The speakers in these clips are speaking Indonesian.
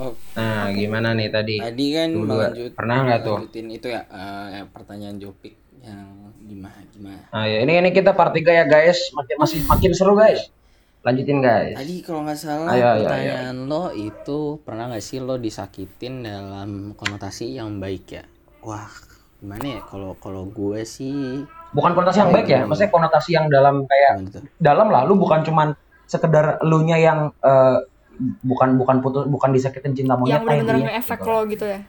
Oh, Nah, gimana nih tadi? tadi kan melanjut, Pernah nggak tuh? itu ya eh, pertanyaan Jopik yang gimana gimana. Nah, ya, ini ini kita part 3 ya guys. Makin masih makin seru guys. Lanjutin guys. Tadi kalau nggak salah Ayo, ayo, pertanyaan lo itu pernah nggak sih lo disakitin dalam konotasi yang baik ya? Wah, gimana ya kalau kalau gue sih Bukan konotasi yang baik ya, maksudnya konotasi yang dalam kayak tuh? dalam lah lu bukan cuman sekedar elunya yang eh, bukan bukan putus bukan disakitin cinta monyet yang benar-benar ngefek gitu. lo gitu ya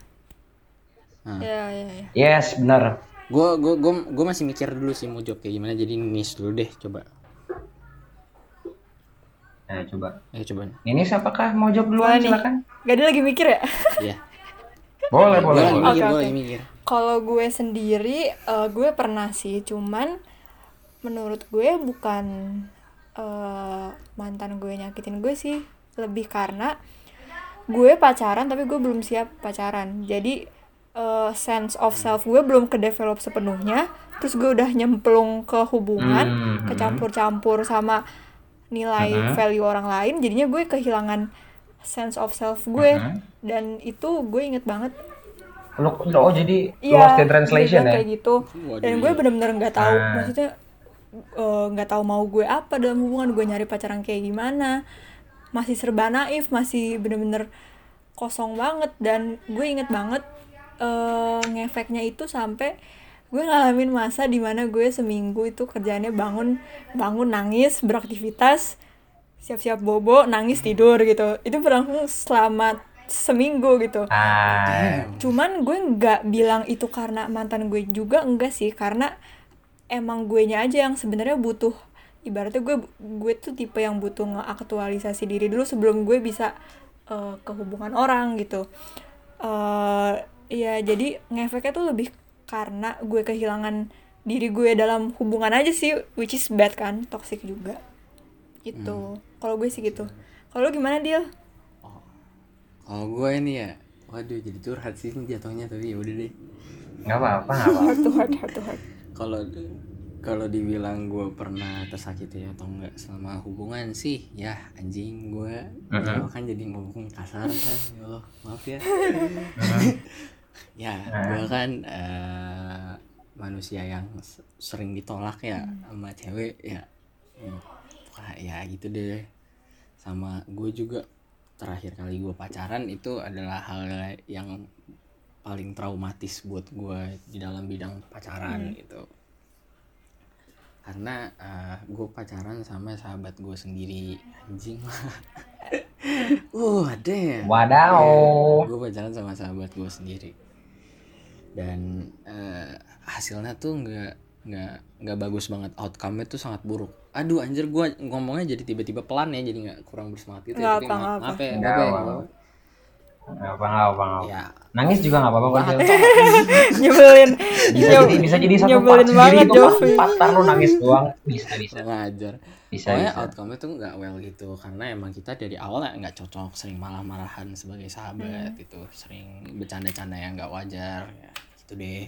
Hmm. ya ya ya Yes, benar. Gue gue gue gue masih mikir dulu sih mau jawab kayak gimana jadi nis dulu deh coba. Nah, coba. Ayo coba. Ini siapakah mau jawab duluan Boleh silakan. gak ada lagi mikir ya Iya. Boleh, boleh. boleh. mikir, mikir. kalau gue sendiri eh, gue pernah sih cuman menurut gue bukan eh, mantan gue nyakitin gue sih lebih karena gue pacaran tapi gue belum siap pacaran jadi eh, sense of self gue belum ke develop sepenuhnya terus gue udah nyemplung ke hubungan Hmm. kecampur-campur sama nilai Mhm. value orang lain jadinya gue kehilangan sense of self gue Mhm. dan itu gue inget banget Lu, oh jadi Iya, lost in translation ya? kayak gitu. Dan gue bener-bener nggak tahu, Ah. maksudnya eh, nggak tahu mau gue apa dalam hubungan gue nyari pacaran kayak gimana. Masih serba naif, masih bener-bener kosong banget. Dan gue inget banget eh, ngefeknya itu sampai gue ngalamin masa di mana gue seminggu itu kerjaannya bangun bangun nangis beraktivitas siap-siap bobo nangis tidur gitu. Itu berlangsung selama seminggu gitu. Ah, Cuman gue nggak bilang itu karena mantan gue juga enggak sih. Karena emang gue nya aja yang sebenarnya butuh ibaratnya gue gue tuh tipe yang butuh ngeaktualisasi diri dulu sebelum gue bisa eh, ke hubungan orang gitu. eh ya jadi ngefeknya tuh lebih karena gue kehilangan diri gue dalam hubungan aja sih which is bad kan toxic juga. Gitu. Kalau gue sih gitu. Kalau lu gimana dia Kalau gue ini ya, waduh jadi curhat sih ini jatuhnya tapi ya udah deh. nggak apa-apa, nggak apa-apa. Kalau kalau dibilang gue pernah tersakiti atau enggak selama hubungan sih, ya anjing gue Mhm. kan jadi ngomong kasar kan, ya Allah, maaf ya. ya, gue kan eh, manusia yang sering ditolak ya sama cewek ya. Hmm, Wah, ya gitu deh. Sama gue juga terakhir kali gue pacaran itu adalah hal yang paling traumatis buat gue di dalam bidang pacaran gitu karena gue pacaran sama sahabat gue sendiri anjing uh ada Wadaw. gue pacaran sama sahabat gue sendiri dan eh, hasilnya tuh nggak nggak nggak bagus banget outcome-nya tuh sangat buruk aduh anjir gue ngomongnya jadi tiba-tiba pelan ya jadi nggak kurang bersemangat gitu ya, tapi apa, ma- nggak apa. maaf ya maaf ya, apa. nggak apa. Nggak apa, nggak apa, ya Nangis juga nggak apa-apa. Sil. nyebelin Bisa Nyeb- jadi bisa jadi satu nyebelin sendiri banget itu part empat tar lu nangis doang. Bisa bisa. kurang ajar Bisa Pokoknya bisa. outcome-nya tuh nggak well gitu karena emang kita dari awal nggak cocok sering malah-malahan sebagai sahabat gitu sering bercanda-canda yang nggak wajar ya gitu deh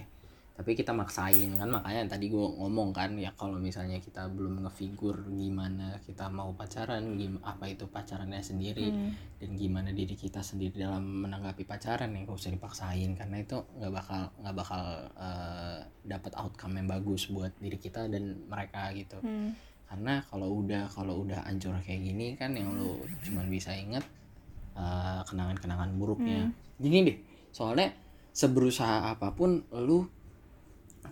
tapi kita maksain kan? Makanya yang tadi gue ngomong kan? Ya kalau misalnya kita belum ngefigur gimana kita mau pacaran gim apa itu pacarannya sendiri dan gimana diri kita sendiri dalam menanggapi pacaran ya gak usah dipaksain. Karena itu nggak bakal nggak bakal eh, dapat outcome yang bagus buat diri kita dan mereka gitu. Hmm. karena kalau udah kalau udah hancur kayak gini kan yang lu cuman bisa inget uh, kenangan-kenangan buruknya. Gini deh soalnya seberusaha apa pun lu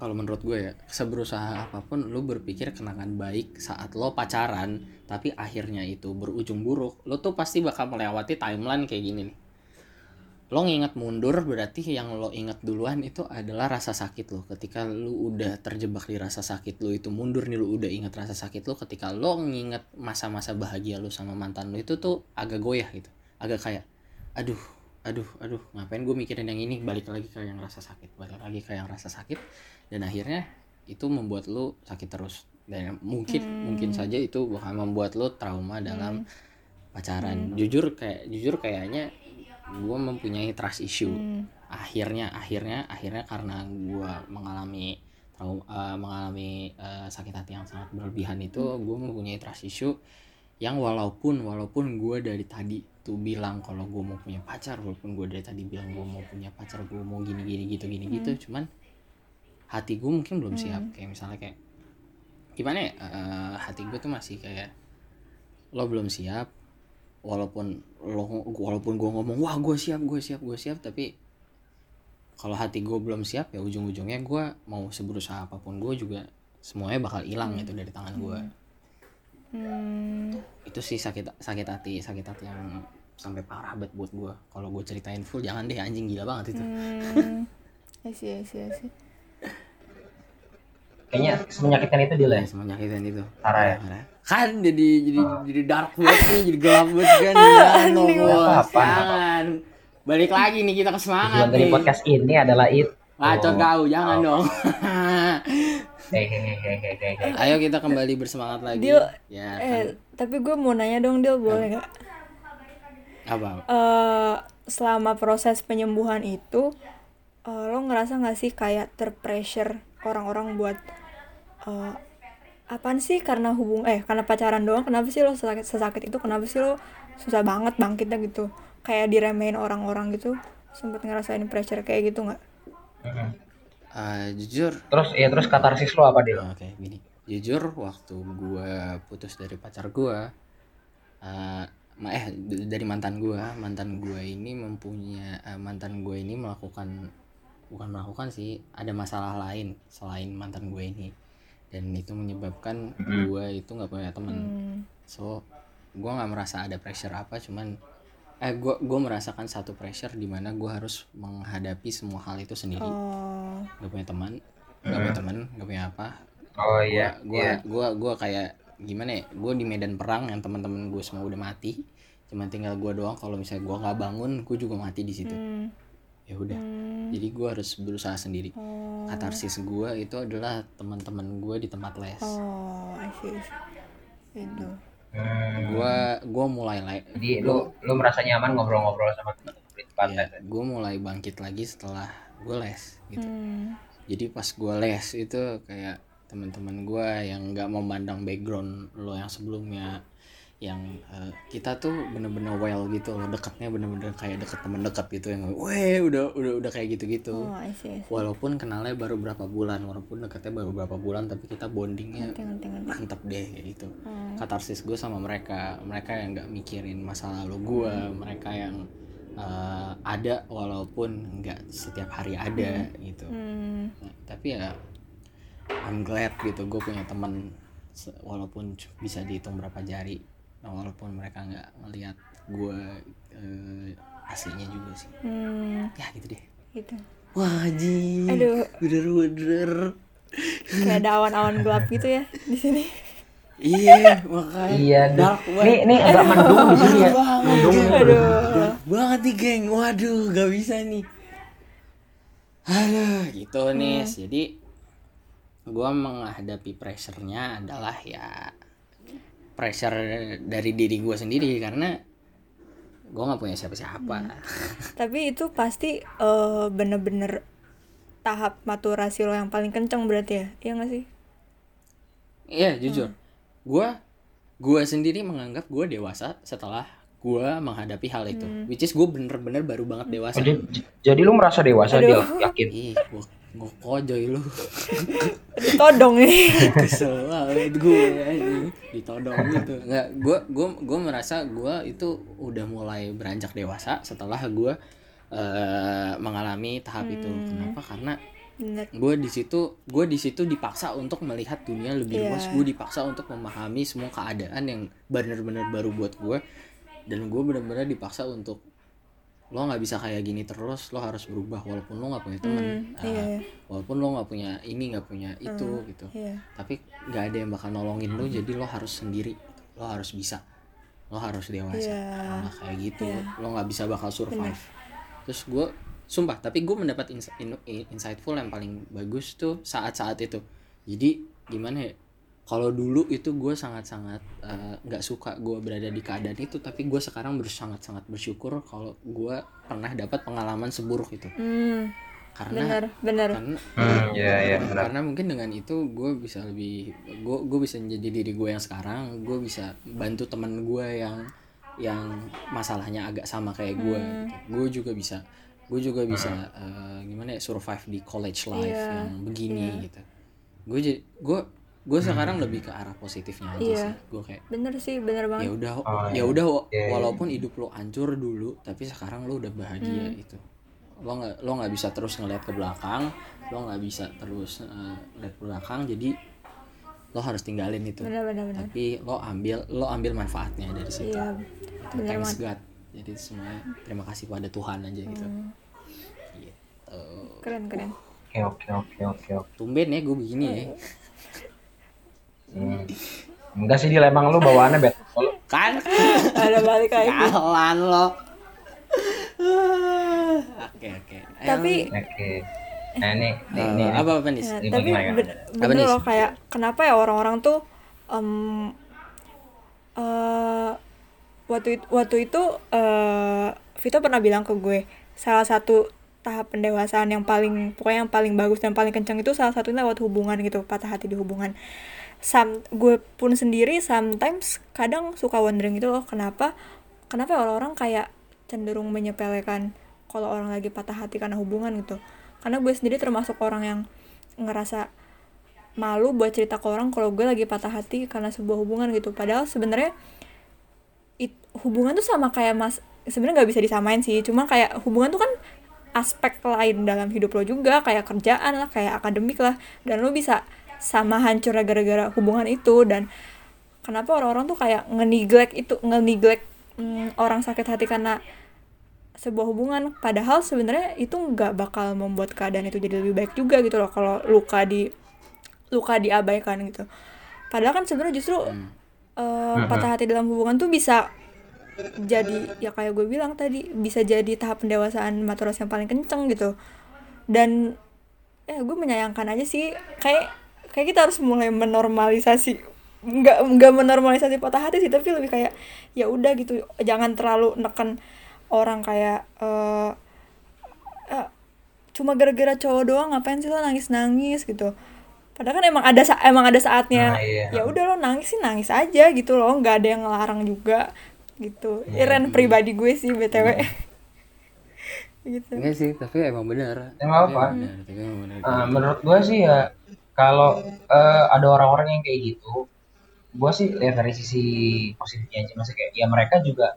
kalau menurut gue ya seberusaha apa pun lu berpikir kenangan baik saat lo pacaran tapi akhirnya itu berujung buruk lo tuh pasti bakal melewati timeline kayak gini nih. Lo nginget mundur berarti yang lo inget duluan itu adalah rasa sakit lo. Ketika lu udah terjebak di rasa sakit lo itu mundur nih lu udah inget rasa sakit lo ketika lo nginget masa-masa bahagia lo sama mantan lo itu tuh agak goyah gitu. Agak kayak aduh aduh aduh ngapain gue mikirin yang ini? Balik lagi ke yang rasa sakit balik lagi ke yang rasa sakit dan akhirnya itu membuat lo sakit terus. Dan mungkin mungkin saja itu bakal membuat lo trauma dalam pacaran. Jujur kayak jujur kayaknya gue mempunyai trust issue. Hmm. akhirnya akhirnya akhirnya karena gue mengalami trau- eh, mengalami eh, sakit hati yang sangat berlebihan itu gue mempunyai trust issue yang walaupun walaupun gue dari tadi tuh bilang kalau gue mau punya pacar walaupun gue dari tadi bilang gue mau punya pacar gue mau gini gini gitu gini gitu. Cuman hati gue mungkin belum siap. Kayak misalnya kayak gimana ya eh, hati gue tuh masih kayak lo belum siap walaupun lo walaupun gue ngomong wah gue siap gue siap gue siap tapi kalau hati gue belum siap ya ujung-ujungnya gue mau seberusaha apa pun gue juga semuanya bakal hilang gitu dari tangan gue Hmm, itu sih sakit sakit hati sakit hati yang sampai parah banget buat gue kalau gue ceritain full jangan deh anjing gila banget itu. Hmm, I see, I see, I see. Kayaknya semenyakitkan itu dia lah. ya semua nyakitin itu Parah ya. Parah. kan jadi jadi jadi dark banget nih jadi gelap banget kan jangan dong Apa-apa. jangan balik lagi nih kita ke semangat Tujuan dari nih podcast ini adalah itu. bacot kau jangan dong Hehehe. ayo kita kembali bersemangat lagi Dil, ya Eh, tapi gue mau nanya dong, Dil, boleh nggak? apa eh selama proses penyembuhan itu eh, lo ngerasa nggak sih kayak terpressure orang-orang buat eh apaan sih? Karena hubung eh karena pacaran doang kenapa sih lo sesakit, sesakit itu? Kenapa sih lo susah banget bangkitnya gitu? Kayak diremehin orang-orang gitu? Sempet ngerasain pressure kayak gitu nggak? Eh, jujur. Terus ya terus katarsis lo apa dia? Oke, gini. Jujur waktu gua putus dari pacar eh ma- eh d- dari mantan gua, mantan gua ini mempunyai eh, mantan gua ini melakukan bukan melakukan sih, ada masalah lain selain mantan gue ini. Dan itu menyebabkan gua itu nggak punya teman. Hmm, So, gua nggak merasa ada pressure apa, cuman eh gua gua merasakan satu pressure di mana gua harus menghadapi semua hal itu sendiri. oh. Gak punya teman, gak punya teman, gak punya apa, Oh iya. gua gua gua kayak gimana ya gue di medan perang yang teman-teman gue semua udah mati. Cuman tinggal gua doang kalau misalnya gua nggak bangun gue juga mati di situ. Hmm, ya udah. Hmm, jadi gua harus berusaha sendiri. Oh. Katarsis gua itu adalah teman-teman gue di tempat les. Oh I see, I see. itu. Hmm. gua gua mulai like Jadi lu lu merasa nyaman ngobrol-ngobrol sama teman-teman di tempat ya, les. gue mulai bangkit lagi setelah gue les gitu. Hmm, jadi pas gue les itu kayak teman-teman gue yang nggak memandang background lo yang sebelumnya yang eh, kita tuh bener-bener well gitu loh. Deketnya bener-bener kayak deket temen deket gitu yang weh udah udah udah kayak gitu-gitu. Oh I see, I see. walaupun kenalnya baru berapa bulan walaupun deketnya baru berapa bulan tapi kita bondingnya ngerti mantep deh kayak gitu. Hmm. katarsis gue sama mereka mereka yang nggak mikirin masa lalu gue mereka yang eh, ada walaupun nggak setiap hari ada gitu. Hmm, Nah, tapi ya I'm glad gitu gue punya teman walaupun bisa dihitung berapa jari nah, walaupun mereka nggak ngelihat gue eh, aslinya juga sih. Hmm, ya gitu deh. Gitu. Wah ji Aduh. bener bener kayak ada awan-awan gelap gitu ya di sini. Iya makanya. Iya, dark nih, nih agak mendung di sini ya. Mendung. aduh. dark banget nih geng. Waduh gak bisa nih. Aduh gitu nih. Jadi gue menghadapi pressure-nya adalah ya pressure dari diri gue sendiri karena gue nggak punya siapa-siapa. Tapi itu pasti eh, bener-bener tahap maturasi lo yang paling kenceng berarti ya? Iya gak sih? Iya jujur. Gue gue sendiri menganggap gue dewasa setelah gue menghadapi hal itu. Which is gue bener-bener baru banget dewasa. Oh, jadi, jadi lu merasa dewasa dia yakin. ih gue gue kojoy lu. Ditodong nih. Kesel banget gue anjing. Ditodong gitu. Nggak gue gue gue merasa gue itu udah mulai beranjak dewasa setelah gue eh, mengalami tahap itu. Kenapa? Karena gue di situ gue di situ dipaksa untuk melihat dunia lebih Iya. luas. Gue dipaksa untuk memahami semua keadaan yang benar-benar baru buat gue dan gue benar-benar dipaksa untuk lo nggak bisa kayak gini terus lo harus berubah walaupun lo nggak punya teman Hmm, iya, iya. walaupun lo nggak punya ini nggak punya itu gitu. iya. Tapi nggak ada yang bakal nolongin lo jadi lo harus sendiri. Lo harus bisa. Lo harus dewasa. Iya. nah kayak gitu lo nggak bisa bakal survive. Terus gue sumpah tapi gue mendapat ins- in- in- insightful yang paling bagus tuh saat-saat itu. Jadi gimana ya kalau dulu itu gue sangat-sangat eh, nggak suka gue berada di keadaan itu tapi gue sekarang ber- sangat-sangat bersyukur kalau gue pernah dapat pengalaman seburuk itu hmm karena bener bener karena Hmm, iya, iya, karena- benar. karena mungkin dengan itu gue bisa lebih gue gue bisa menjadi diri gue yang sekarang gue bisa bantu teman gue yang yang masalahnya agak sama kayak gue Hmm. gitu. gue juga bisa gue juga bisa eh, gimana ya survive di college life Iya, yang begini iya. gitu gue jadi gue gue sekarang lebih ke arah positifnya aja Iya. sih. Gue kayak bener sih bener ya banget udah Oh, ya iya. udah wa- Iya, iya. walaupun hidup lo hancur dulu tapi sekarang lo udah bahagia Hmm. itu lo nggak lo nggak bisa terus ngeliat ke belakang lo nggak bisa terus eh, lihat ke belakang jadi lo harus tinggalin itu. Bener bener bener. Tapi lo ambil lo ambil manfaatnya dari situ. Iya Itu bener thanks banget. God. Jadi semuanya terima kasih pada Tuhan aja gitu. Hmm. gitu. Keren keren. Oke oke oke oke oke. tumben ya gue begini ya Hmm. Enggak sih dia emang lu bawaannya bad. Lu- kan. Ada balik lagi jalan lo. Oke oke. Tapi Oke. Nah ini ini eh, ini. apa apa nih? Ya, Ini tapi bener loh kayak kenapa ya orang-orang tuh em, eh, waktu itu, waktu itu eh, Vito pernah bilang ke gue salah satu tahap pendewasaan yang paling pokoknya yang paling bagus dan paling kencang itu salah satunya lewat hubungan gitu patah hati di hubungan Sam, gue pun sendiri sometimes kadang suka wondering gitu loh kenapa kenapa orang-orang kayak cenderung menyepelekan kalau orang lagi patah hati karena hubungan gitu. Karena gue sendiri termasuk orang yang ngerasa malu buat cerita ke orang kalau gue lagi patah hati karena sebuah hubungan gitu. Padahal sebenarnya hubungan tuh sama kayak mas sebenarnya nggak bisa disamain sih. Cuma kayak hubungan tuh kan aspek lain dalam hidup lo juga kayak kerjaan lah kayak akademik lah. Dan lo bisa sama hancurnya gara-gara hubungan itu dan kenapa orang-orang tuh kayak nge-neglect itu nge-neglect mm, orang sakit hati karena sebuah hubungan. Padahal sebenarnya itu nggak bakal membuat keadaan itu jadi lebih baik juga gitu loh kalau luka di luka diabaikan gitu. Padahal kan sebenarnya justru eh, patah hati dalam hubungan tuh bisa jadi ya kayak gue bilang tadi bisa jadi tahap pendewasaan maturas yang paling kenceng gitu. Dan ya gue menyayangkan aja sih kayak kayak kita harus mulai menormalisasi nggak nggak menormalisasi patah hati sih tapi lebih kayak ya udah gitu jangan terlalu neken orang kayak eh eh, cuma gara-gara cowok doang ngapain sih lo nangis nangis gitu. Padahal kan emang ada emang ada saatnya Nah, iya. ya udah lo nangis sih nangis aja gitu loh nggak ada yang ngelarang juga gitu. Iren pribadi gue sih btw gitu. Enggak sih, tapi emang benar. Ya, emang benar, tapi emang benar. Ah, menurut gue sih ya kalau eh, ada orang-orang yang kayak gitu, gue sih lihat dari sisi positifnya aja maksudnya kayak ya mereka juga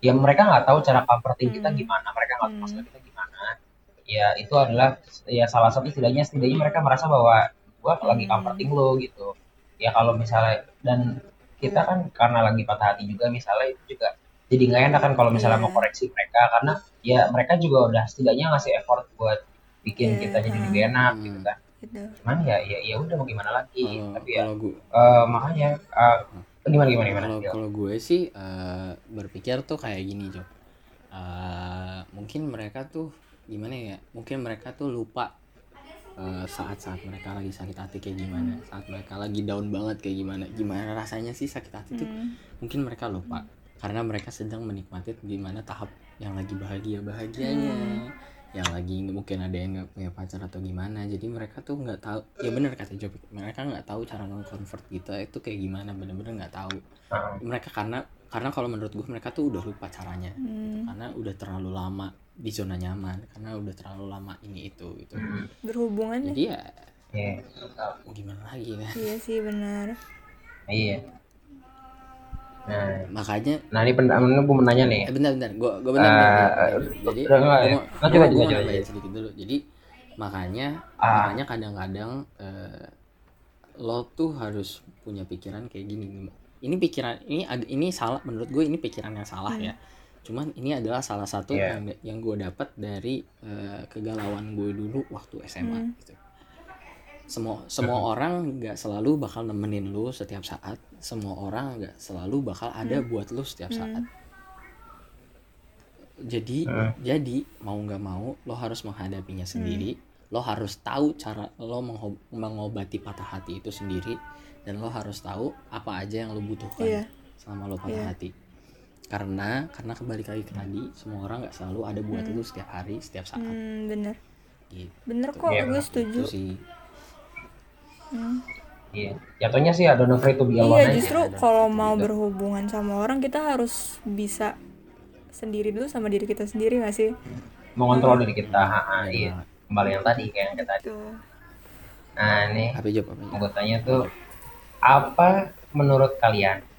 ya mereka nggak tahu cara comforting kita gimana, mereka nggak tahu masalah kita gimana. Ya itu adalah ya salah satu setidaknya setidaknya mereka merasa bahwa gue lagi comforting lo gitu. Ya kalau misalnya dan kita kan karena lagi patah hati juga misalnya itu juga jadi nggak enak kan kalau misalnya Iya. mau koreksi mereka karena ya mereka juga udah setidaknya ngasih effort buat bikin Iya. kita jadi lebih enak gitu kan gitu cuman ya ya ya udah mau gimana lagi? Kalau tapi ya kalau gue eh, makanya eh, gimana gimana gimana? Kalau Yo. kalau gue sih eh, berpikir tuh kayak gini Jo Eh, mungkin mereka tuh gimana ya mungkin mereka tuh lupa eh, saat-saat mereka lagi sakit hati kayak gimana saat mereka lagi down banget kayak gimana. Gimana rasanya sih sakit hati tuh? Hmm. mungkin mereka lupa karena mereka sedang menikmati gimana tahap yang lagi bahagia bahagianya yang lagi mungkin ada yang nggak punya pacar atau gimana. Jadi mereka tuh nggak tahu. Ya benar kata Jopi mereka nggak tahu cara mengconvert kita itu kayak gimana? Bener-bener nggak tahu. Mereka karena karena kalau menurut gue mereka tuh udah lupa caranya. Hmm. karena udah terlalu lama di zona nyaman. Karena udah terlalu lama ini itu gitu. Berhubungan jadi ya Iya. mau gimana lagi kan iya sih benar iya nah makanya nah ini pendapat gue mau nanya nih Eh, bentar bentar, gua gua bentar, Eh, bentar. Jadi ya? mau- nambahin lanjut. sedikit dulu. Jadi makanya Ah. makanya kadang-kadang eh, lo tuh harus punya pikiran kayak gini. Ini pikiran ini ini salah menurut gue ini pikiran yang salah ya. Cuman ini adalah salah satu Iya. yang yang gue dapat dari eh, kegalauan gue dulu waktu SMA Hmm. gitu. Semua semua orang nggak selalu bakal nemenin lu setiap saat. Semua orang nggak selalu bakal ada buat lu setiap saat. Jadi Hmm. jadi mau nggak mau lo harus menghadapinya sendiri. Lo harus tahu cara lo mengobati patah hati itu sendiri. Dan lo harus tahu apa aja yang lo butuhkan Iya. selama lo patah Iya. hati. Karena karena kembali lagi ke tadi semua orang nggak selalu ada buat lo setiap hari setiap saat. Hmm, bener. Gitu. Bener kok Iya, gue setuju. Itu sih Hmm. Iya. Jatuhnya sih ada no free to be alone iya aja. justru ada kalau gitu mau juga. berhubungan sama orang kita harus bisa sendiri dulu sama diri kita sendiri gak sih Mengontrol diri kita. Ha, ha, iya. banget. Kembali yang tadi kayak yang kita tadi. tuh Nah, ini apa job apa tanya tuh apa menurut kalian Hmm.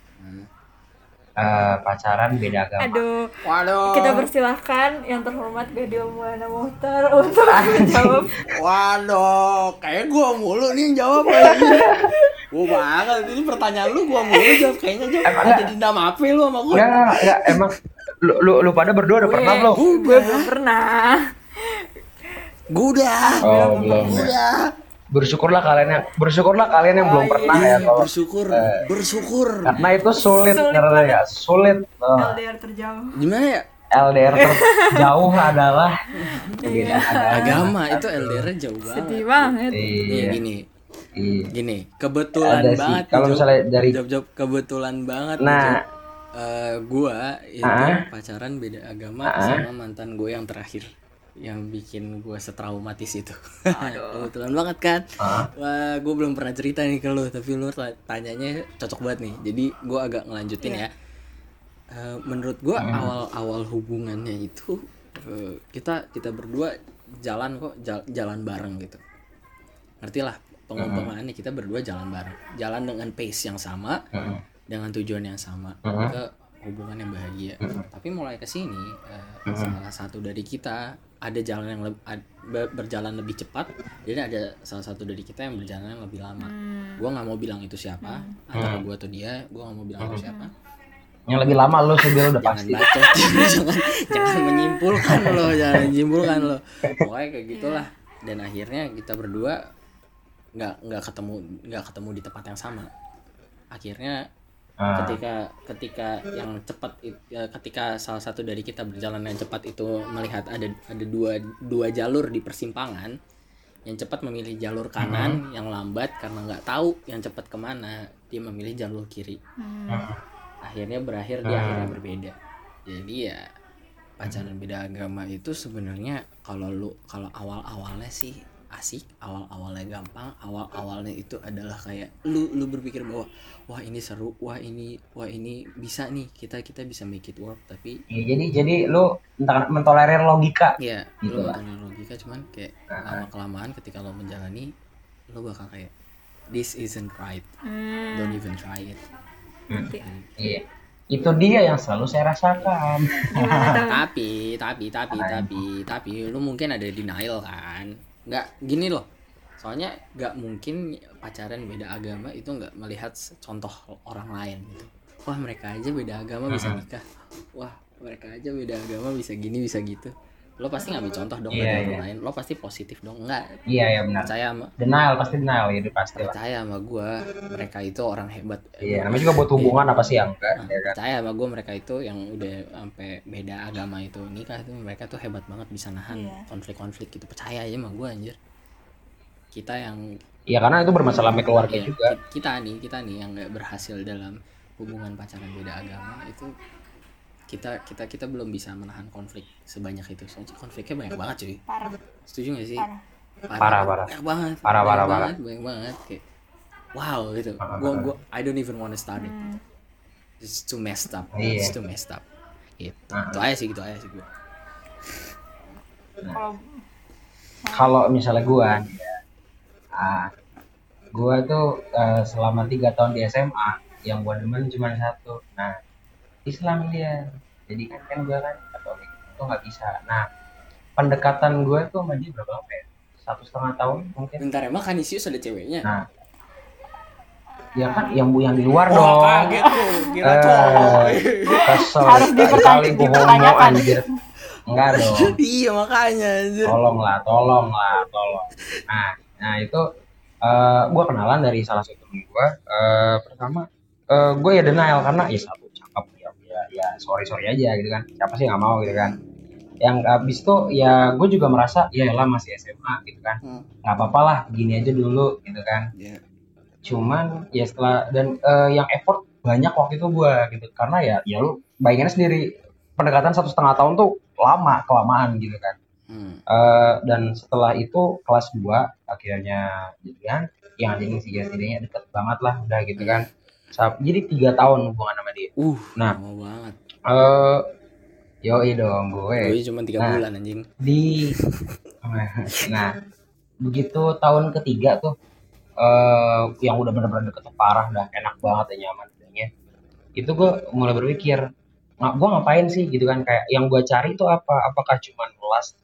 Eh, pacaran beda agama? aduh waduh kita persilahkan yang terhormat Gadil Muana Muhtar untuk menjawab waduh kayak gua mulu nih yang jawab gua banget ini pertanyaan lu gua mulu jawab kayaknya jawab Emang enggak? dendam apa lu sama gua Enggak, enggak, enggak, emang lu, lu, lu pada berdua udah pernah belum? gue belum pernah gua udah Oh, belum. Gua ya. udah Bersyukurlah kalian yang bersyukurlah kalian yang belum pernah ya Iya, kalau bersyukur bersyukur karena itu sulit, Sulit karena ya sulit. Oh, LDR terjauh gimana ya LDR terjauh adalah beda agama. agama itu LDR jauh banget sedih banget Iya, gini iya. gini kebetulan Ada sih. banget Kalau misalnya dari- job job kebetulan banget Nah. Job. Eh, gua itu Ah. pacaran beda agama Ah. sama mantan gue yang terakhir yang bikin gue setraumatis itu. Kebetulan banget kan? Ah. wah gue belum pernah cerita nih ke lu tapi lu ta- tanyanya cocok banget nih. Jadi gue agak ngelanjutin ya. Eh, menurut gue awal-awal hubungannya itu eh, kita kita berdua jalan kok jal- jalan bareng gitu. Ngerti lah pengumpamaannya kita berdua jalan bareng. Jalan dengan pace yang sama Mm-mm. dengan tujuan yang sama Mhm. ke hubungan yang bahagia. Tapi mulai ke sini eh, salah satu dari kita ada jalan yang leb- ad- be- berjalan lebih cepat jadi ada salah satu dari kita yang berjalan yang lebih lama. Gua nggak mau bilang itu siapa antara gua atau dia gua nggak mau bilang itu siapa. Yang lebih lama lu sih Bil, udah jangan pasti. bacot jangan jangan menyimpulkan lo jangan menyimpulkan lo. Pokoknya kayak gitulah. Dan akhirnya kita berdua nggak nggak ketemu nggak ketemu di tempat yang sama. Akhirnya Ah, ketika ketika yang cepat ya, ketika salah satu dari kita berjalan yang cepat itu melihat ada ada dua dua jalur di persimpangan yang cepat memilih jalur kanan yang lambat karena nggak tahu yang cepat ke mana dia memilih jalur kiri. Akhirnya berakhir di akhirnya berbeda. Jadi ya pacaran beda agama itu sebenarnya kalau lu kalau awal awalnya sih asik awal awalnya gampang awal awalnya itu adalah kayak lu lu berpikir bahwa wah ini seru wah ini wah ini bisa nih kita kita bisa make it work tapi iya, jadi jadi lu entah mentolerir logika. ya Gitu lu lah. bukan logika cuman kayak lama kelamaan ketika lo menjalani lo bakal kayak this isn't right Hmm, don't even try it nanti. Iya. Itu dia yang selalu saya rasakan. Tuh? tapi tapi tapi tapi tapi lu mungkin ada denial kan nggak gini loh. Soalnya nggak mungkin pacaran beda agama itu nggak melihat contoh orang lain gitu. Wah mereka aja beda agama bisa nikah. Wah mereka aja beda agama bisa gini bisa gitu lo pasti ngambil contoh dong Iya, dari orang iya. lain lo pasti positif dong nggak Iya ya benar. percaya sama Denial pasti denial ya pasti lah. percaya sama gue mereka itu orang hebat Iya, namanya juga buat hubungan apa sih yang enggak, Nah, ya kan? percaya sama gue mereka itu yang udah sampai beda agama itu nikah itu mereka tuh hebat banget bisa nahan Iya. konflik-konflik gitu percaya aja sama gue anjir kita yang Iya karena itu bermasalah sama keluarga ya, juga. ki- kita nih kita nih yang nggak berhasil dalam hubungan pacaran beda agama itu kita kita kita belum bisa menahan konflik sebanyak itu soalnya konfliknya banyak banget cuy Parah. setuju gak sih Parah. Parah, parah. banyak banget Parah, banyak parah, banget, banyak banget kayak wow gitu Parah, gua parah. gua I don't even wanna start it Hmm. It's too messed up. Iya. It's too messed up. Gitu. Ah. Itu aja sih gitu aja sih gua. Kalau Kalau misalnya gua, ya, ah, gua tuh eh, selama tiga tahun di SMA yang gua demen cuma satu. Nah, Islam dia. Jadi kan kan gua kan Katolik, itu nggak bisa. Nah, pendekatan gua tuh sama dia berapa lama ya? Satu setengah tahun mungkin. Bentar emang Kanisius ada ceweknya? Nah, ya kan yang bu yang di luar Wah, dong. kaget tuh. Kira Eh, cowok. kesel Harus dipertanyakan. anjir. Enggak dong. iya makanya anjir. tolong lah tolong lah tolong nah nah itu eh gue kenalan dari salah satu temen gue eh pertama eh gue ya denial karena ya satu ya ya, ya sorry sorry aja gitu kan. Siapa sih nggak mau gitu kan. Yang abis itu ya gue juga merasa ya lah masih SMA gitu kan. Hmm. nggak apa-apa lah gini aja dulu gitu kan. Iya. cuman ya setelah dan eh, yang effort banyak waktu itu gue gitu. Karena ya ya lu bayanginnya sendiri pendekatan satu setengah tahun tuh lama kelamaan gitu kan. Hmm. Eh, dan setelah itu kelas 2 akhirnya jadian. Yang jadi sih setidaknya deket banget lah udah gitu kan jadi tiga tahun hubungan sama dia Uh, Nah. lama banget. eh yoi dong gue Gue cuma tiga Nah. bulan anjing. di nah begitu tahun ketiga tuh eh yang udah bener-bener deket parah dah enak banget ya nyaman kayaknya itu gue mulai berpikir nggak gue ngapain sih gitu kan kayak yang gue cari itu apa apakah cuman lust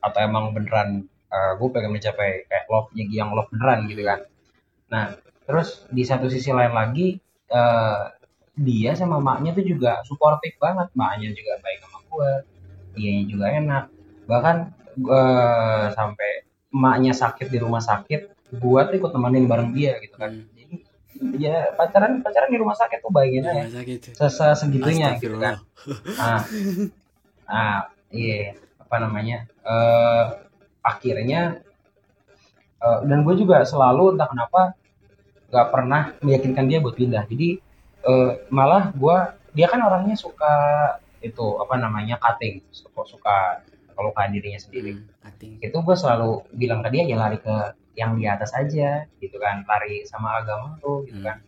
atau emang beneran gue pengen mencapai kayak love yang love beneran gitu kan nah terus di satu sisi lain lagi eh dia sama maknya tuh juga suportif banget. Maknya juga baik sama gue dianya juga enak. Bahkan eh, sampai emaknya sakit di rumah sakit gua tuh ikut temenin bareng dia gitu kan. Hmm. jadi ya pacaran pacaran di rumah sakit tuh aja. Rumah sakit. sesa segitunya gitu kan. Astagfirullah. ah. Ah iya. Apa namanya? Eh akhirnya eh, dan gue juga selalu entah kenapa nggak pernah meyakinkan dia buat pindah. Jadi eh, malah gua dia kan orangnya suka itu apa namanya cutting. Suka suka kelukaan dirinya sendiri. Hmm, itu gue selalu bilang ke dia ya lari ke yang di atas aja gitu kan. Lari sama agama tuh gitu Hmm. kan.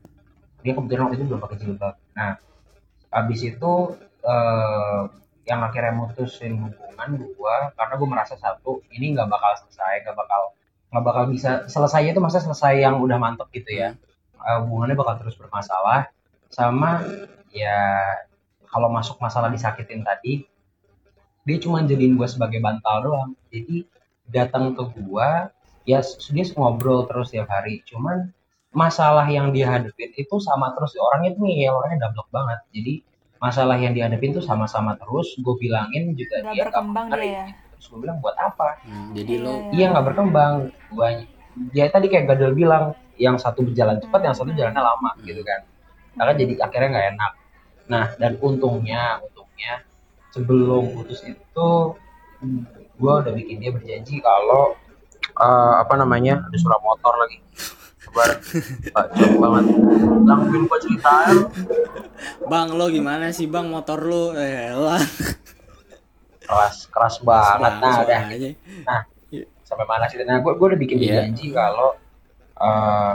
Dia kebetulan waktu itu belum pakai jilbab. Nah abis itu eh, yang akhirnya mutusin hubungan gue karena gue merasa satu ini nggak bakal selesai nggak bakal nggak bakal bisa selesai itu masa selesai yang udah mantep gitu ya. Eh, hubungannya bakal terus bermasalah. Sama ya kalau masuk masalah disakitin tadi dia cuma jadiin gue sebagai bantal doang. Jadi datang ke gua ya dia ngobrol terus tiap hari. Cuman masalah yang dia hadapin itu sama terus. Orangnya tuh ngeyel orangnya dablek banget. Jadi masalah yang dihadapin tuh sama-sama terus. Gue bilangin juga Nggak dia berkembang dia ya. Terus gue bilang buat apa? Hmm, jadi lo Iya. iya nggak berkembang. Gua dia tadi kayak Gadel bilang yang satu berjalan cepat yang satu jalannya lama gitu kan. Karena jadi akhirnya nggak enak. Nah dan untungnya untungnya sebelum putus itu gue udah bikin dia berjanji kalau eh, apa namanya ada surat motor lagi. Kabar. Pak jauh banget. Gangguin gue ceritain. Bang lo gimana sih bang motor lo? Eh lah. Keras keras banget nah udah. Nah, sampai mana sih? Nah, gue udah bikin Iya. janji kalau eh,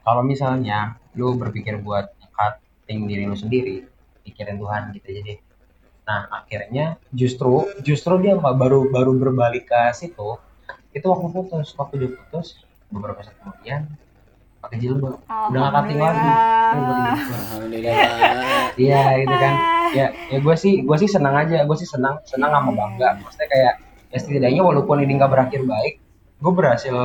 kalau misalnya lu berpikir buat cutting diri lu sendiri, pikirin Tuhan gitu aja deh. Nah, akhirnya justru justru dia baru baru berbalik ke situ. Itu waktu putus, waktu dia putus beberapa saat kemudian pakai jilbab. Udah gak cutting lagi. Iya, gitu kan. Ya, ya gue sih, gue sih senang aja. Gue sih senang, senang sama bangga. Maksudnya kayak, ya setidaknya walaupun ini nggak berakhir baik, gue berhasil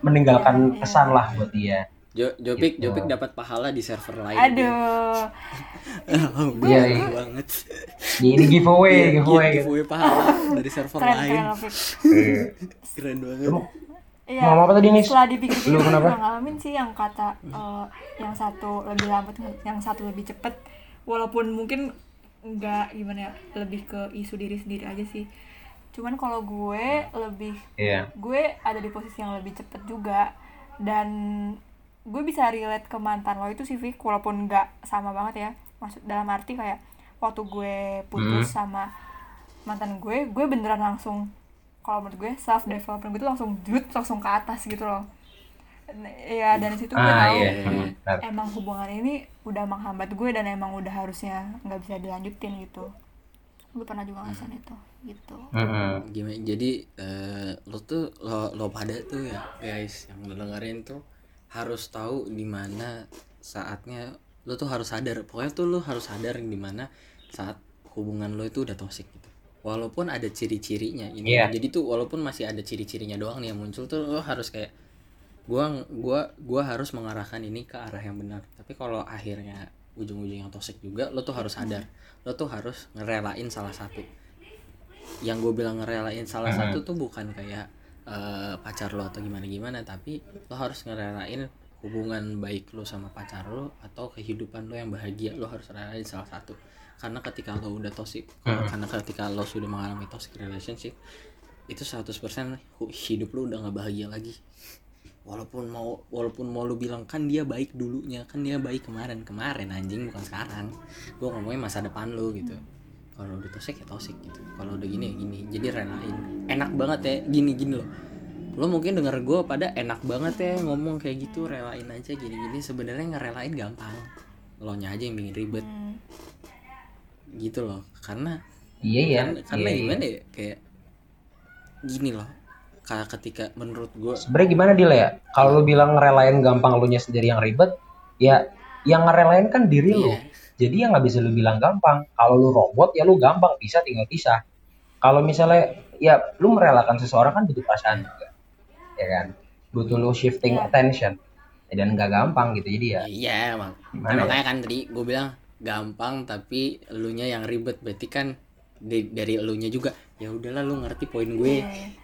meninggalkan kesan lah buat dia. Jo, Jopik, Gitu. Jopik dapat pahala di server lain. Aduh. Alhamdulillah Iya, iya. banget. Ini giveaway, Iya, giveaway. gitu. giveaway pahala dari server Keren lain. keren. Eh, Keren banget. Iya. mau apa tadi nih? Setelah dipikir-pikir Lu kenapa? ngalamin sih yang kata eh, yang satu lebih lambat, yang satu lebih cepet. Walaupun mungkin nggak gimana ya, lebih ke isu diri sendiri aja sih. Cuman kalau gue lebih Iya. gue ada di posisi yang lebih cepet juga dan gue bisa relate ke mantan lo itu sih walaupun nggak sama banget ya maksud dalam arti kayak waktu gue putus sama mantan gue gue beneran langsung kalau menurut gue self development gue tuh langsung jut langsung ke atas gitu loh N- ya dan di situ gue Ah, tahu iya. iya. Hmm, benar. emang hubungan ini udah menghambat gue dan emang udah harusnya nggak bisa dilanjutin gitu gue pernah juga ngerasain itu gitu Mm-mm. Gimana? Jadi eh, lo tuh lo, lo pada tuh ya guys yang lo dengerin tuh harus tahu di mana saatnya lo tuh harus sadar. Pokoknya tuh lo harus sadar di mana saat hubungan lo itu udah toxic gitu. Walaupun ada ciri-cirinya ini. Iya. Jadi tuh walaupun masih ada ciri-cirinya doang nih yang muncul tuh lo harus kayak gua gua gua harus mengarahkan ini ke arah yang benar. Tapi kalau akhirnya ujung-ujung yang toxic juga lo tuh harus sadar. Lo tuh harus ngerelain salah satu yang gue bilang ngerelain salah satu tuh bukan kayak eh, pacar lo atau gimana gimana tapi lo harus ngerelain hubungan baik lo sama pacar lo atau kehidupan lo yang bahagia lo harus relain salah satu karena ketika lo udah toxic Mhm. karena ketika lo sudah mengalami toxic relationship itu 100% hu- hidup lo udah nggak bahagia lagi. Walaupun mau walaupun mau lo bilang kan dia baik dulunya kan dia baik kemarin. Kemarin anjing bukan sekarang. Gue ngomongnya masa depan lo gitu. Kalau udah toxic ya toxic gitu. Kalau udah gini ya gini. Jadi relain. Enak banget ya gini gini loh. Lo mungkin denger gue pada enak banget ya ngomong kayak gitu relain aja gini gini sebenarnya ngerelain gampang. Lo nya aja yang bikin ribet. Hmm. Gitu loh karena iya ya karena, karena iya, iya. gimana ya kayak gini loh kayak ketika menurut gue sebenarnya gimana dia ya kalau lu bilang ngerelain gampang lu nya sendiri yang ribet ya yang ngerelain kan diri lu Iya. jadi ya nggak bisa lu bilang gampang kalau lu robot ya lu gampang bisa tinggal bisa kalau misalnya ya lu merelakan seseorang kan butuh perasaan juga ya kan butuh lu shifting Iya. attention Ya, dan nggak gampang gitu jadi ya iya emang Gimana ya? makanya kan tadi gue bilang gampang tapi elunya yang ribet. Berarti kan di- dari elunya juga ya udahlah lu ngerti poin gue.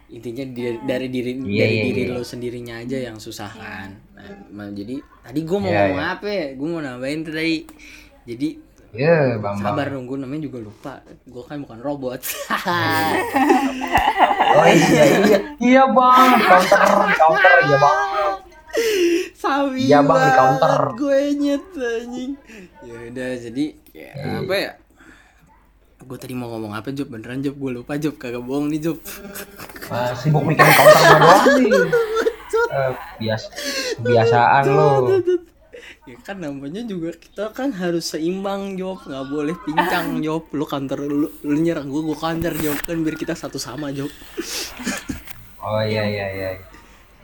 Intinya di- dari diri Iya, dari iya, diri iya. lo sendirinya aja yang susah kan nah, ma- jadi tadi gue mau Iya, ngomong iya. apa ya? Gue mau nambahin tadi. Jadi ya bang sabar dong gue namanya juga lupa. Gue kan bukan robot. Oh iya iya. Iya bang. Counter counter iya bang Sabi Iya, Bang, di counter. gue nyet anjing. Ya udah jadi ya, apa ya? Gue tadi mau ngomong apa Job? Beneran Job? Gue lupa Job. Kagak bohong nih Job. Ah, sibuk mikirin counter mah doang sih Eh, bias kebiasaan lo ya kan namanya juga kita kan harus seimbang Job. Nggak boleh pincang Job. Lu kantor lu, lu nyerang gue gue kantor Job. Kan biar kita satu sama Job. Oh iya iya iya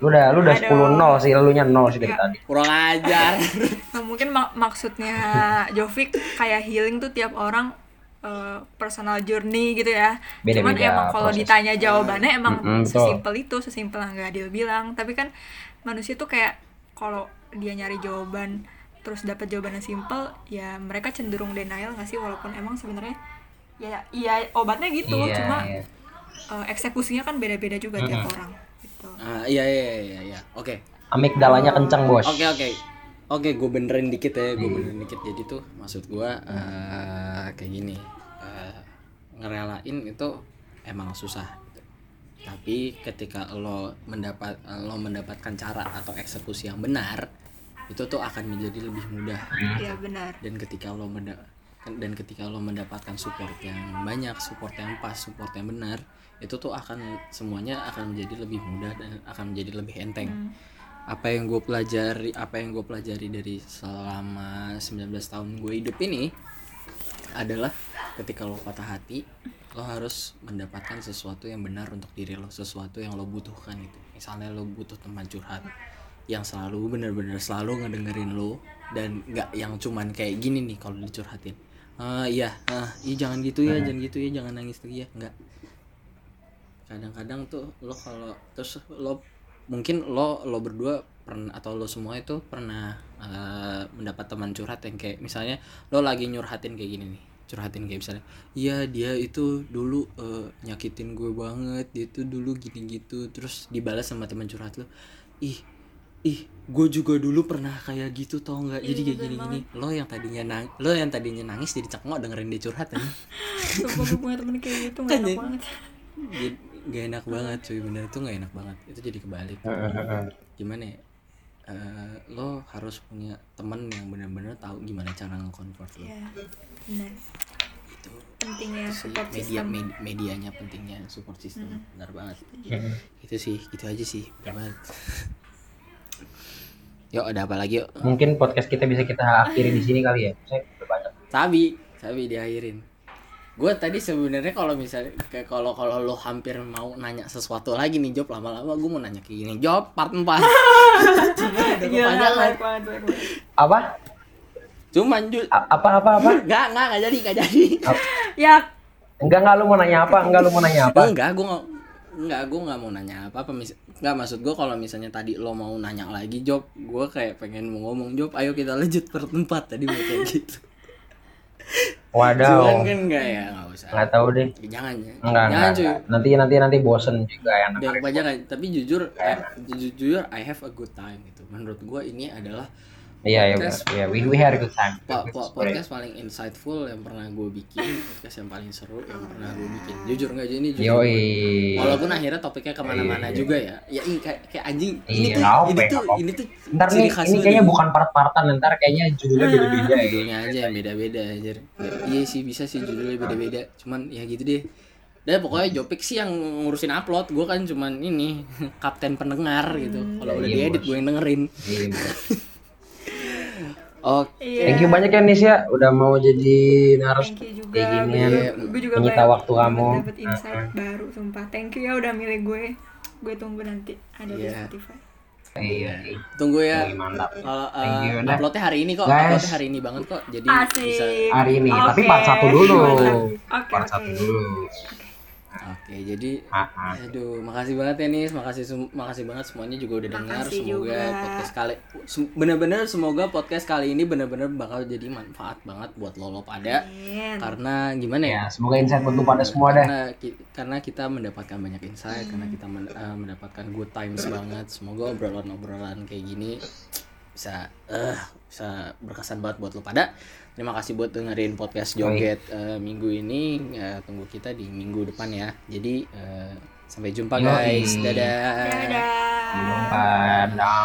lu udah lu udah sepuluh nol sih lu nya nol sih dari tadi kurang ajar Nah, mungkin mak- maksudnya Jovik kayak healing tuh tiap orang eh, personal journey gitu ya. Cuman Beda-beda emang kalau ditanya jawabannya emang Mm-mm, betul. sesimpel itu, sesimpel yang nggak Adil bilang. Tapi kan manusia tuh kayak kalau dia nyari jawaban terus dapat jawaban yang simpel, ya mereka cenderung denial nggak sih walaupun emang sebenarnya ya iya obatnya gitu, Iya, cuma iya. eh, eksekusinya kan beda-beda juga tiap orang. Gitu. ah, iya iya iya iya oke. Amigdalanya kencang bos. Oke oke. Oke gue benerin dikit ya gue benerin dikit. Jadi tuh maksud gue eh, kayak gini. Eh, ngerelain itu emang susah. Tapi ketika lo mendapat lo mendapatkan cara atau eksekusi yang benar itu tuh akan menjadi lebih mudah. Iya benar. dan ketika lo menda- dan ketika lo mendapatkan support yang banyak support yang pas support yang benar itu tuh akan semuanya akan menjadi lebih mudah dan akan menjadi lebih enteng. Apa yang gue pelajari apa yang gue pelajari dari selama 19 tahun gue hidup ini adalah ketika lo patah hati lo harus mendapatkan sesuatu yang benar untuk diri lo sesuatu yang lo butuhkan itu. Misalnya lo butuh teman curhat yang selalu benar-benar selalu ngedengerin lo dan nggak yang cuman kayak gini nih kalau dicurhatin ah iya. Ah iya jangan gitu ya jangan gitu ya jangan nangis lagi ya. Nggak kadang-kadang tuh lo kalau terus lo mungkin lo lo berdua pernah atau lo semua itu pernah eh, mendapat teman curhat yang kayak misalnya lo lagi nyurhatin kayak gini nih curhatin kayak misalnya iya dia itu dulu eh, nyakitin gue banget dia itu dulu gini gitu terus dibalas sama teman curhat lo ih ih gue juga dulu pernah kayak gitu tau nggak? Jadi kayak gini gini lo yang tadinya nang lo yang tadinya nangis jadi cengok dengerin dia curhat ya? Sumpah gue punya temen kayak gitu Kan nggak enak ya. banget. Jadi, gak enak banget cuy. Bener tuh gak enak banget. Itu jadi kebalik. Gimana ya? Eh, lo harus punya temen yang bener-bener tahu gimana cara nge-convert lo. Iya, benar. itu Pentingnya sih support media system. med- medianya pentingnya support system. Benar banget. Itu sih gitu aja sih. Benar banget yuk ada apa lagi yuk? Mungkin podcast kita bisa kita akhiri di sini kali ya. Saya udah banyak. Sabi, Sabi diakhirin. Gue tadi sebenarnya kalau misalnya kayak kalau kalau lo hampir mau nanya sesuatu lagi nih Job lama-lama gue mau nanya kayak gini. Job part 4 Cuma udah Iya, apa? Cuman ju apa apa apa? Enggak, enggak, enggak jadi, enggak jadi. Ya, enggak enggak lu mau nanya apa? Enggak lu mau nanya apa? Enggak, gue Enggak, gue nggak mau nanya apa-apa. Mis Enggak, maksud gue kalau misalnya tadi lo mau nanya lagi Job Gue kayak pengen mau ngomong Job, ayo kita lanjut part 4 Tadi mau kayak gitu. Cuman wadaw kan enggak ya, enggak usah. Nggak tahu deh. Jangan ya. Enggak Jangan enggak, cuy. enggak. nanti nanti nanti bosen juga ya tapi jujur eh, jujur I have a good time gitu. Menurut gue ini adalah Iya, iya. Iya, we, we had a good time. po- po- great. podcast paling insightful yang pernah gue bikin podcast yang paling seru yang pernah gue bikin jujur nggak jadi ini jujur Yoi. walaupun akhirnya topiknya ke mana-mana Iya. juga ya ya ini kayak, kayak anjing ini Iya, tuh apa-apa, ini nggak tuh ini tuh Ntar nih, ini kayaknya nih. bukan part-partan, ntar kayaknya judulnya beda-beda ya. judulnya aja yang beda-beda anjir iya sih bisa sih judulnya beda-beda cuman ya gitu deh dan pokoknya Jopik sih yang ngurusin upload gue kan cuman ini kapten pendengar gitu kalau udah Iya, diedit bos. gue yang dengerin Iya. oke Iya. Thank you banyak ya Nis ya, udah mau jadi narus kayak ginian. Gue juga Menyita banyak waktu kamu. Dapat insight baru sumpah. Thank you ya udah milih gue. Gue tunggu nanti ada di Iya. Spotify. Iya. tunggu ya Iya, mantap. kalau Thank uh, you, udah. uploadnya hari ini kok Guys. uploadnya hari ini banget kok jadi bisa Asik. Hari ini, tapi Oke, part satu dulu. Oke, Part oke. satu dulu. Oke jadi Ah, ah. Aduh, makasih banget ya Nis, makasih sem- makasih banget semuanya juga udah dengar. Semoga juga. podcast kali bener-bener semoga podcast kali ini bener-bener bakal jadi manfaat banget buat lo lo pada. Amin. Karena gimana ya? Ya, semoga insight untuk pada semua deh. Karena, ki- karena kita mendapatkan banyak insight, karena kita men- eh, mendapatkan good times banget. Semoga obrolan-obrolan kayak gini bisa eh bisa berkesan banget buat lo pada. Terima kasih buat dengerin podcast joget eh, minggu ini. Eh, tunggu kita di minggu depan ya. Jadi eh, sampai jumpa Yoi. guys. Dadah. Dadah. Jumpa. Dah.